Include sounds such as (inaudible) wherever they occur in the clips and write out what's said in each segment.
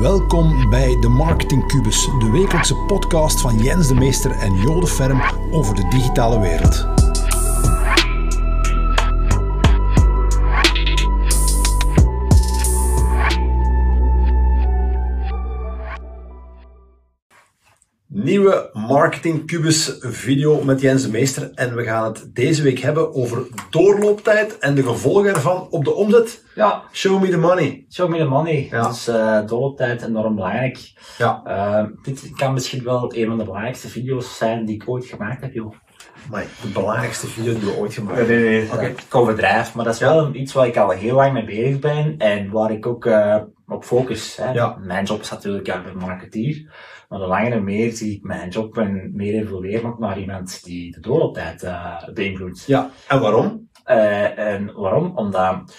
Welkom bij de Marketing Cubus, de wekelijkse podcast van Jens de Meester en Jode Ferm over de digitale wereld. Nieuwe Marketing Cubus video met Jens de Meester en we gaan het deze week hebben over doorlooptijd en de gevolgen ervan op de omzet. Ja, Show me the money. show me the money. Ja. Dus uh, doorlooptijd enorm belangrijk. Ja, Eh, dit kan misschien wel een van de belangrijkste video's zijn die ik ooit gemaakt heb, joh. Maar de belangrijkste video die we ooit gemaakt hebben. Nee, nee, Oké. Ik overdrijf, maar dat is wel iets waar ik al heel lang mee bezig ben en waar ik ook eh, op focus. Hè. Ja. Mijn job is natuurlijk ja, ben marketeer, maar de langer en meer zie ik mijn job en meer evolueren ook naar iemand die de doorlooptijd eh beïnvloedt. Ja, en waarom? Eh, en waarom? Omdat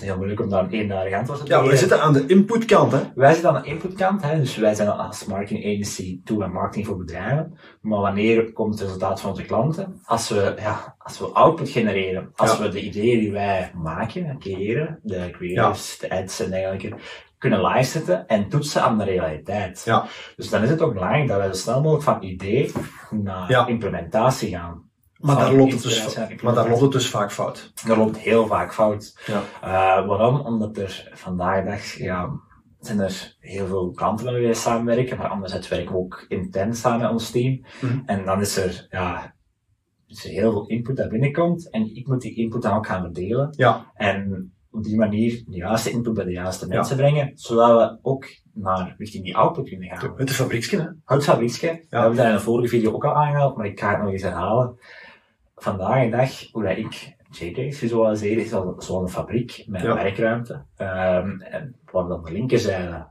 heel moeilijk om daar een eenduidig antwoord te Ja, geven. we zitten aan de inputkant, hè? Wij zitten aan de inputkant, hè, dus wij zijn als marketing agency toe aan marketing voor bedrijven. Maar wanneer komt het resultaat van onze klanten? Als we, ja, als we output genereren, als Ja. we de ideeën die wij maken en creëren, de creatives, de ads en dergelijke, kunnen live zetten en toetsen aan de realiteit. Ja. Dus dan is het ook belangrijk dat wij zo snel mogelijk van idee naar Ja. implementatie gaan. Maar daar, loopt het dus, maar daar loopt het dus vaak fout. Dat loopt heel vaak fout. Ja. Eh, waarom? Omdat er vandaag de dag, ja, zijn er heel veel klanten met wie wij samenwerken, maar anderzijds werken we ook intern samen met ons team. Mhm. En dan is er, ja, is er heel veel input dat binnenkomt en ik moet die input dan ook gaan verdelen. Ja. En op die manier de juiste input bij de juiste mensen brengen, zodat we ook naar richting die output kunnen gaan. Het is fabrieksje, hè? Het fabrieksje, we hebben dat in de vorige video ook al aangehaald, maar ik ga het nog eens herhalen. Vandaag de dag, hoe dat ik JJ's visualiseer, is zo'n fabriek met Ja. werkruimte. Ehm, en waar dan de linkerzijde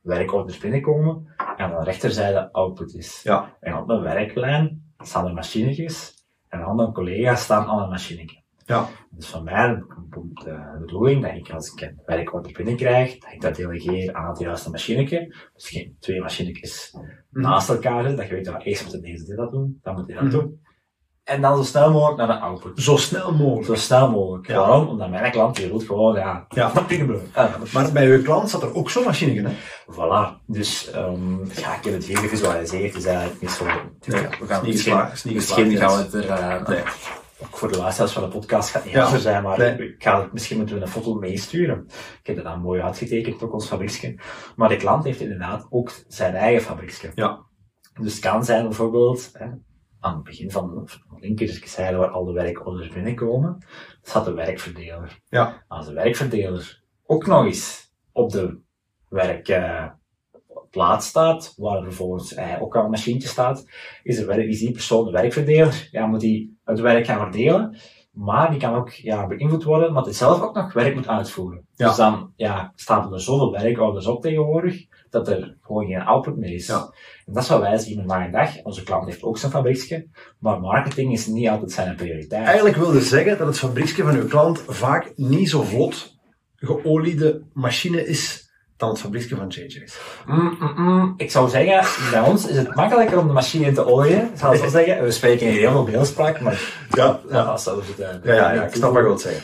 werkorders binnenkomen en aan de rechterzijde output is. Ja. En op mijn werklijn staan er machinetjes en al mijn collega's staan aan een machinetje. Ja. Dus van mij komt de bedoeling dat ik als ik een werkorder binnenkrijg, dat ik dat delegeer aan het juiste machinetje. Dus geen twee machinetjes naast elkaar dat je weet, ja, eerst moet deze dit dat doen, dan moet hij dat Mhm. doen. En dan zo snel mogelijk naar de output. Zo snel mogelijk. Zo snel mogelijk. Ja. Waarom? Omdat mijn klant die wil gewoon, ja, Ja. Ja, Maar bij uw klant zat er ook zo'n machine in, hè? Voilà. Dus, ehm ja, ik heb het hier gevisualiseerd, dus eigenlijk niet zo... Nee, we gaan is niet misschien, gaan we het er... eh, Nee. Ook voor de luisteraars van de podcast gaat het niet Ja. zijn, maar Nee. ik ga het, misschien moeten we een foto meesturen. Ik heb het dan mooi uitgetekend, ook ons fabrieksje. Maar de klant heeft inderdaad ook zijn eigen fabrieksje. Ja. Dus het kan zijn bijvoorbeeld, hè, aan het begin van de linkerzijde waar al de werkorders binnenkomen, staat de werkverdeler. Ja. Als de werkverdeler ook nog eens op de werkplaats staat, waar vervolgens eh, ook al een machientje staat, is, er, werk- is die persoon de werkverdeler, ja, moet die het werk gaan verdelen, maar die kan ook ja, beïnvloed worden, maar hij zelf ook nog werk moet uitvoeren. Ja. Dus dan ja, staat er zoveel werkorders op tegenwoordig, dat er gewoon geen output meer is. Ja. En dat is wat wij zien vandaag dag. Onze klant heeft ook zijn fabrieksje, maar marketing is niet altijd zijn prioriteit. Eigenlijk wilde zeggen dat het fabrieksje van uw klant vaak niet zo vlot geoliede machine is dan het fabrieksje van JJ's. Mm, mm, mm. Ik zou zeggen, bij ons is het makkelijker om de machine te olieën. Ik zo zeggen. We spreken hier heel veel beeldspraak, maar Ja, ja, dat is het, eh, Ja, ja, ja, ik snap wat je wilt zeggen.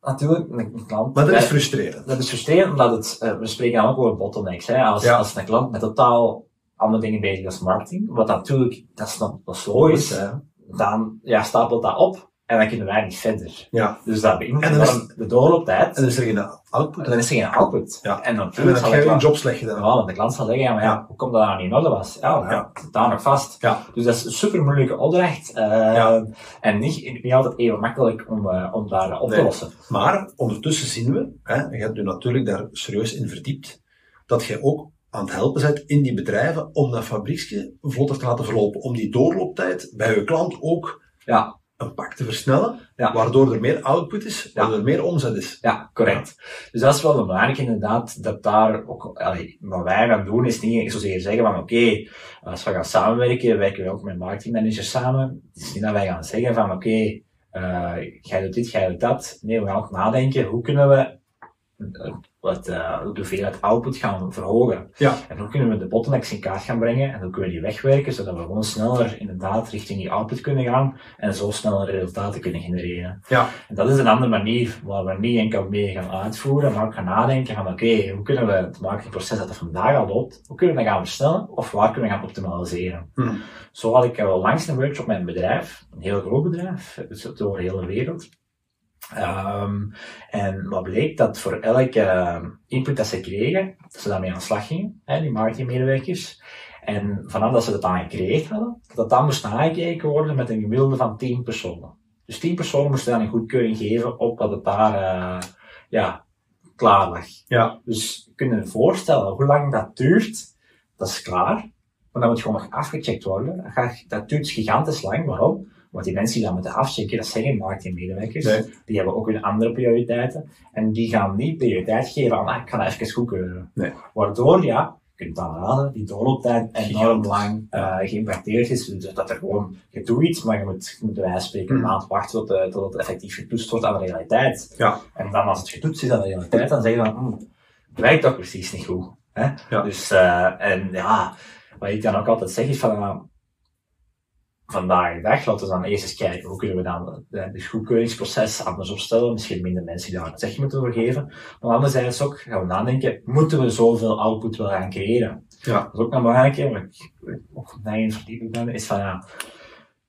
Natuurlijk, een klant. Maar dat is frustrerend. dat is frustrerend, omdat het, eh, we spreken dan ook over bottlenecks. Hè? Als, Ja. als een klant met totaal andere dingen bezig is als marketing, wat natuurlijk, dat is, nog- dat is logisch, dan ja, stapelt dat op en dan kunnen wij niet verder. Ja. Dus dat beïnvloedt En dan is- de doorlooptijd. En dan is er geen output. En dan is er geen output. Ja. En dan En dan heb je klant- job slecht gedaan. Ja, want de klant zal zeggen, ja, maar ja, hoe komt dat nou niet in orde was? Ja, Ja. daar nog vast. Ja. Dus dat is een super moeilijke opdracht. eh, Ja. En niet, niet altijd even makkelijk om, eh, om daar op te Nee. lossen. Maar ondertussen zien we, hè, en je hebt je natuurlijk daar serieus in verdiept, dat je ook aan het helpen bent in die bedrijven om dat fabrieksje vlotter te laten verlopen. Om die doorlooptijd bij je klant ook Ja, een pak te versnellen, Ja. waardoor er meer output is, Ja. waardoor er meer omzet is. ja, correct. Dus dat is wel belangrijk inderdaad, dat daar ook, allee, wat wij gaan doen is niet zozeer zeggen van oké, als we gaan samenwerken, werken we ook met marketingmanagers samen. Het is niet dat wij gaan zeggen van oké, eh, jij doet dit, jij doet dat. Nee, we gaan ook nadenken, hoe kunnen we wat, uh, de hoeveelheid output gaan verhogen. Ja. En hoe kunnen we de bottlenecks in kaart gaan brengen en hoe kunnen we die wegwerken, zodat we gewoon sneller inderdaad richting die output kunnen gaan en zo sneller resultaten kunnen genereren. Ja. En dat is een andere manier waar we niet enkel mee gaan uitvoeren, maar ook gaan nadenken van oké, hoe kunnen we het marketingproces dat er vandaag al loopt, hoe kunnen we dat gaan versnellen of waar kunnen we gaan optimaliseren. Hmm. Zo had ik al langs een workshop met een bedrijf, een heel groot bedrijf, dus door de hele wereld. Um, en wat bleek dat voor elke uh, input dat ze kregen, dat ze daarmee aan de slag gingen, hè, die marketingmedewerkers. En vanaf dat ze dat dan gecreëerd hadden, dat dat dan moest nagekeken worden met een gemiddelde van 10 personen. Dus 10 personen moesten dan een goedkeuring geven op dat het daar uh, ja, klaar lag. Ja. Dus je kunt je voorstellen hoe lang dat duurt. Dat is klaar. Maar dat moet gewoon nog afgecheckt worden. Dat duurt gigantisch lang. Waarom? Want die mensen die dat moeten afchecken, dat zijn geen marketingmedewerkers. Nee. Die hebben ook hun andere prioriteiten. En die gaan niet prioriteit geven aan, ah, ik ga dat even goedkeuren. Nee. Waardoor, ja, je kunt dan raden, die doorlooptijd enorm lang uh, geïmpacteerd is. Dus dat er gewoon, je doet iets, maar je moet, je moet bij wijze spreken een Mm. maand wachten tot, uh, tot het effectief getoetst wordt aan de realiteit. Ja. En dan als het getoetst is aan de realiteit, dan zeg je van, hm, het werkt toch precies niet goed. Hè? Ja. Dus, uh, en ja, wat ik dan ook altijd zeg is van, vandaag de dag, laten we dan eerst eens kijken hoe kunnen we dan het goedkeuringsproces anders opstellen. Misschien minder mensen die daar een zeg moeten voor geven. Maar anderzijds ook gaan we nadenken, moeten we zoveel output wel gaan creëren? Ja. Dat is ook een belangrijke, waar ik ook daarin verdiepen ben, is van ja,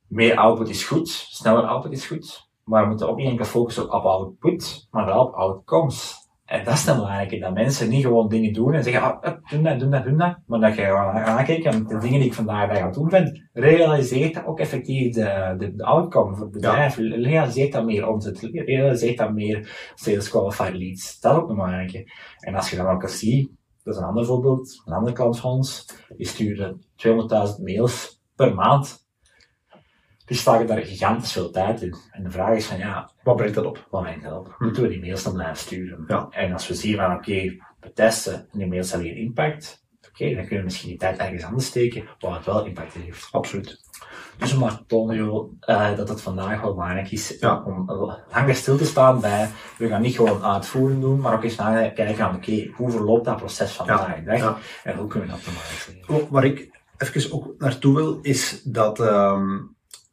meer output is goed, sneller output is goed. Maar we moeten ook niet enkel focussen op output, maar wel op outcomes. En dat is dan belangrijk, dat mensen niet gewoon dingen doen en zeggen, ah, up, doe dat, doe dat, doe dat. Maar dat je gewoon aankijkt en de dingen die ik vandaag bij ga doen ben, realiseert dat ook effectief de, de, de outcome voor het bedrijf. Realiseert dat meer omzet, realiseert dat meer sales qualified leads. Dat is ook een belangrijke. En als je dan ook eens ziet, dat is een ander voorbeeld, een andere klant van ons, die stuurde 200.000 mails per maand. Die slagen daar gigantisch veel tijd in. En de vraag is van, ja, Wat brengt dat op? wat brengt dat op? Moeten we die mails dan blijven sturen? Ja. En als we zien van, oké, we testen en die mails hebben geen impact, oké, dan kunnen we misschien die tijd ergens anders steken, waar het wel impact heeft. Absoluut. Dus om maar te tonen, uh, dat het vandaag wel belangrijk is Ja. om langer stil te staan bij, we gaan niet gewoon uitvoeren doen, maar ook eens nakijken aan, oké, hoe verloopt dat proces vandaag dag Ja. en hoe kunnen we dat optimaliseren? Oh, Waar ik even ook naartoe wil, is dat, ehm,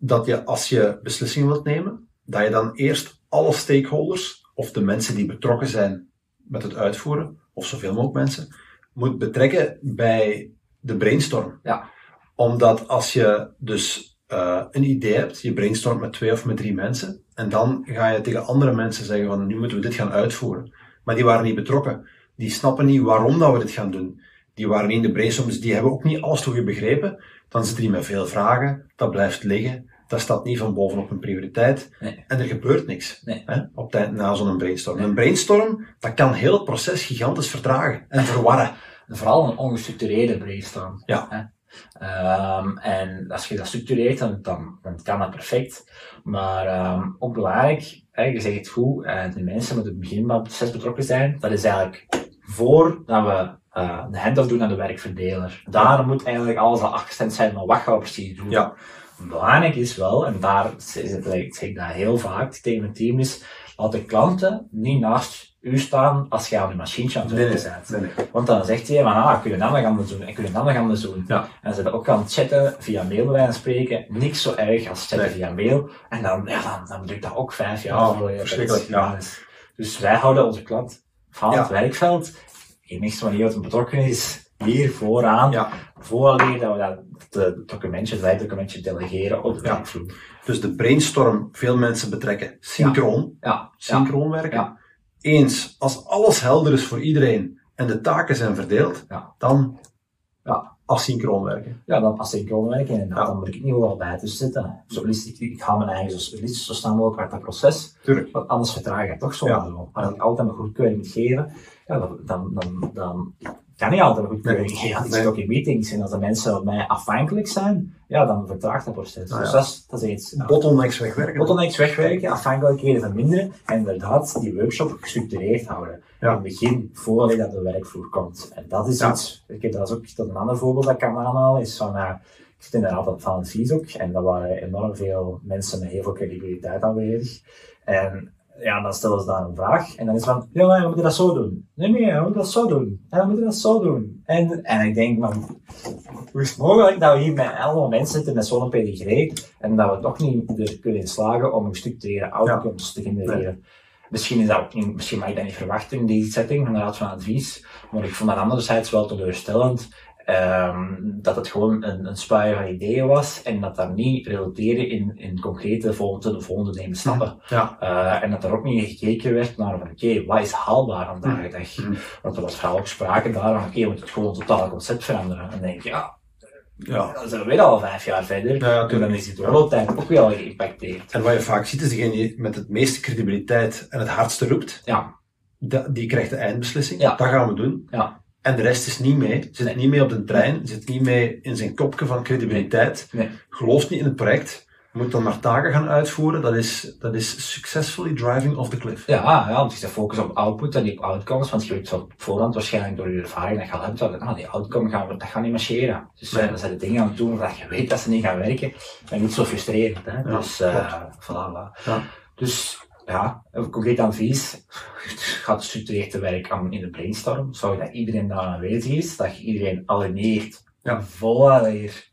dat je als je beslissingen wilt nemen, dat je dan eerst alle stakeholders, of de mensen die betrokken zijn met het uitvoeren, of zoveel mogelijk mensen, moet betrekken bij de brainstorm. Ja. Omdat als je dus uh, een idee hebt, je brainstormt met twee of met drie mensen, en dan ga je tegen andere mensen zeggen van nu moeten we dit gaan uitvoeren. Maar die waren niet betrokken. Die snappen niet waarom dat we dit gaan doen. Die waren niet in de brainstorm, dus die hebben ook niet alles goed begrepen. Dan zitten die met veel vragen, dat blijft liggen, dat staat niet van bovenop een prioriteit. Nee. En er gebeurt niks Nee. hè, op tijd na zo'n brainstorm. Nee. Een brainstorm, dat kan heel het proces gigantisch vertragen en verwarren. En (laughs) vooral een ongestructureerde brainstorm. Ja. Hè? Um, en als je dat structureert, dan, dan, dan kan dat perfect. Maar um, ook belangrijk, hè, je zegt het goed, uh, de mensen met het begin van het proces betrokken zijn, dat is eigenlijk voordat we uh, de handoff doen aan de werkverdeler. Daar moet eigenlijk alles al afgestemd zijn van wat gaan we precies doen. Ja. Belangrijk is wel, en daar zeg ik dat heel vaak tegen mijn team, is laat de klanten niet naast u staan als je aan je machientje aan het werken bent. nee, nee. Want dan zegt hij van, ah, kun je dan nog anders doen, en kun je dan nog anders doen. Ja. En ze ook aan het chatten via mail bij spreken. Niks zo erg als chatten via mail. En dan, ja, dan, dan duurt dat ook vijf jaar. Oh, voor je verschrikkelijk, dat ja. Dus wij houden onze klant van Ja. het werkveld. De enigste manier dat hij betrokken is, hier vooraan. Ja. Vooraleer dat we dat de documentje, het werkdocumentje delegeren op de Ja. werkvloer. Dus de brainstorm, veel mensen betrekken, synchroon, Ja, synchroon werken. Ja. Eens, als alles helder is voor iedereen en de taken zijn verdeeld, dan Ja. asynchroon werken. ja, dan asynchroon werken en Ja. dan moet ik niet overal bij tussen zitten. Zo liefst, ik, ik ga mijn eigen zo, liefst zo snel mogelijk uit dat proces. Tuurlijk. Want anders vertraag je toch zo Ja. wel. Als ik altijd een goedkeuring moet geven, ja, dan, dan, dan, dan kan ik altijd een goedkeuring Nee. ik Nee. zit ook in meetings en als de mensen op mij afhankelijk zijn, ja, dan vertraagt dat proces. Nou Dus ja. dat is, dat is iets. Ja. Bottlenecks wegwerken. Bottlenecks wegwerken, afhankelijkheden verminderen en inderdaad die workshop gestructureerd houden. Ja. In het begin, voordat dat de werkvloer komt. En dat is Ja. iets, ik heb, dat is ook dat is een ander voorbeeld dat ik kan aanhalen, is van, uh, ik zit inderdaad van het VISOC en daar waren enorm veel mensen met heel veel credibiliteit aanwezig. En ja, dan stellen ze daar een vraag. En dan is van, ja, maar we moeten dat zo doen. Nee, nee, we moeten dat zo doen. En we moeten dat zo doen. En, en ik denk, man, hoe is het mogelijk dat we hier met allemaal mensen zitten met zo'n pedigree en dat we toch niet er kunnen slagen om gestructureerde outcomes te genereren. Misschien, is dat ook niet, misschien mag je dat niet verwachten in die setting van de Raad van Advies, maar ik vond dat anderzijds wel teleurstellend Um, dat het gewoon een, een spuier van ideeën was en dat daar niet resulteerde in, in concrete volgende, volgende nemen stappen. Ja. Uh, en dat er ook niet gekeken werd naar van oké, okay, wat is haalbaar vandaag de dag? Mm. Want er was vooral ook sprake daar van oké, okay, we moeten het gewoon totaal concept veranderen. En dan denk je, ja, ja. dan zijn we weer al vijf jaar verder. Ja, ja, en dan is doorlooptijd ook wel geïmpacteerd. En wat je vaak ziet, is degene die met het meeste credibiliteit en het hardste roept, ja. die krijgt de eindbeslissing. Ja. Dat gaan we doen. Ja. En de rest is niet mee. Zit niet mee op de trein. Zit niet mee in zijn kopje van credibiliteit. Nee. Gelooft niet in het project. Moet dan maar taken gaan uitvoeren. Dat is, dat is successfully driving off the cliff. Ja, ja, want je zegt focus op output en niet op outcomes, want je weet van op voorhand waarschijnlijk door je ervaring dat je al hebt, dat ah, die outcome gaan we, dat gaat niet marcheren. Dus Nee. eh, dan zijn de dingen aan het doen dat je weet dat ze niet gaan werken. En niet zo frustrerend, hè. Ja, dus, klopt. voilà, voilà. Ja. Dus, ja, een concreet advies. (laughs) Gaat gestructureerd te werk aan in de brainstorm. Zorg dat iedereen daar aanwezig is, dat je iedereen aligneert, Ja.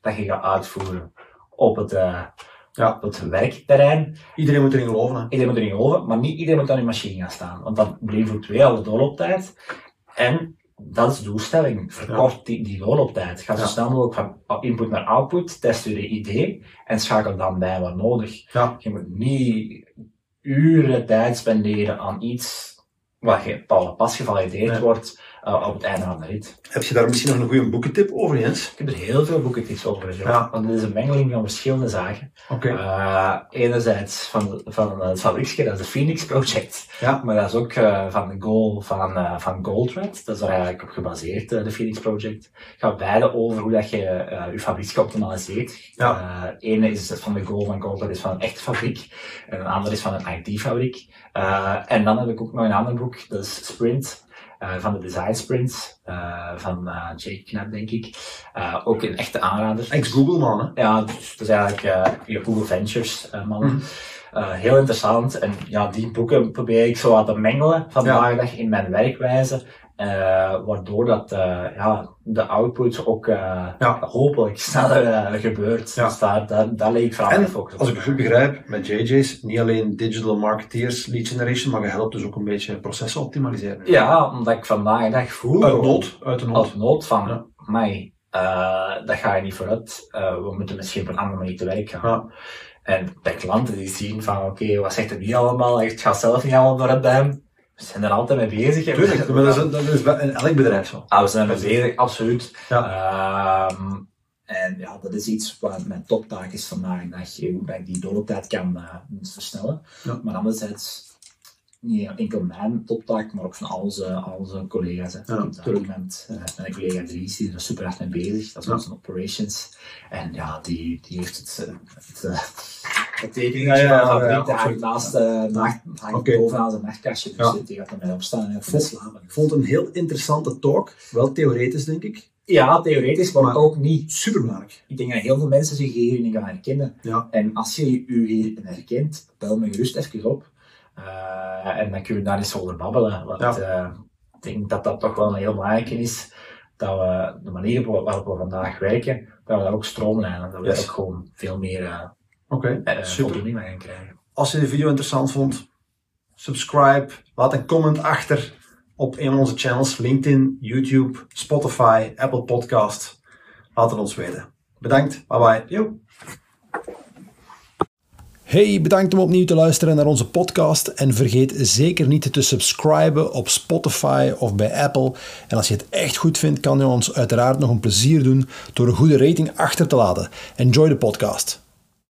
dat je gaat uitvoeren op het, eh, Ja. op het werkterrein. Iedereen moet erin geloven. Hè. Iedereen moet erin geloven, maar niet iedereen moet aan die machine gaan staan. Want dat beïnvloedt weer al de doorlooptijd. En dat is de doelstelling. Verkort die, die doorlooptijd. Ga zo Ja. snel mogelijk van input naar output, test je idee en schakel dan bij wat nodig. Ja. Je moet niet uren tijd spenderen aan iets wat je pas, gevalideerd wordt eh, op het einde van de rit. Heb je daar misschien nog een goede boekentip over, Jens? Ik heb er heel veel boekentips over. Ja. Want het is een mengeling van verschillende zaken. Oké. Eh, enerzijds van, van het fabrieksje, dat is het Phoenix Project. Ja. Maar dat is ook eh, van de goal van, eh van. Dat is er eigenlijk op gebaseerd, eh, de Phoenix Project. gaat beide over hoe dat je eh, je fabriek optimaliseert. Ja. Eh, ene is van de goal van Goldred, is van een echte fabriek. En een andere is van een IT-fabriek. Eh, en dan heb ik ook nog een ander boek, dat is Sprint. Eh, van de Design Sprints, eh, van eh, Jake Knapp, denk ik. Ook een echte aanrader. Ex-Google man, hè? Ja, dus dat is eigenlijk je Google Ventures mannen. Mhm. Heel interessant. En ja, die boeken probeer ik zo wat te mengelen vandaag de dag in mijn werkwijze. Eh, waardoor dat, eh, ja, de output ook Ja. hopelijk sneller gebeurt. Ja. Dus daar, daar, daar leg ik vooral focus op. Als ik het goed begrijp, met JJ's, niet alleen digital marketeers, lead generation, maar je helpt dus ook een beetje processen optimaliseren. Ja, omdat ik vandaag de dag voel... Uit nood, uit de nood. Uit nood van, Ja. mij, dat ga je niet vooruit. We moeten misschien op een andere manier te werk gaan. Ja. En bij klanten die zien van, oké, wat zegt er niet allemaal? Het gaat zelf niet allemaal vooruit bij hem. We zijn er altijd mee bezig. Tuurlijk, maar dat is, dat is bij- elk bedrijf zo. Ah, we zijn er mee bezig, absoluut. Ja. Ehm, en ja, dat is iets wat mijn toptaak is vandaag. Dat je hoe ik die doorlooptijd kan eh, versnellen. Ja. Maar anderzijds, niet enkel mijn toptaak, maar ook van al onze, al onze collega's. Hè. Ja, iemand, eh, mijn collega Dries, die is er super hard mee bezig. Dat is Ja. onze operations. En ja, die, die heeft het, eh, het, het tekening Ja, ja, van de fabriek daar naast, eh, naast, hangt Oké. bovenaan zijn nachtkastje. Dus die gaat ermee opstaan en vol slapen. Ik vond het een heel interessante talk. Wel theoretisch, denk ik. Ja, theoretisch, maar, Maar- ook niet. Superbelangrijk. Ik denk dat heel veel mensen zich hierin gaan herkennen. Ja. En als je je hierin herkent, bel me gerust even op. Eh, en dan kunnen we daar eens over babbelen. Want eh, ik denk dat dat toch wel een heel belangrijke is. Dat we de manier waarop we vandaag werken, dat we dat ook stroomlijnen. Dat we Yes. daar ook gewoon veel meer Oké, eh, super. krijgen. Als je de video interessant vond, subscribe, laat een comment achter op een van onze channels, LinkedIn, YouTube, Spotify, Apple Podcast. Laat het ons weten. Bedankt, bye bye. Yo. Hey, bedankt om opnieuw te luisteren naar onze podcast. En vergeet zeker niet te subscriben op Spotify of bij Apple. En als je het echt goed vindt, kan je ons uiteraard nog een plezier doen door een goede rating achter te laten. Enjoy de podcast.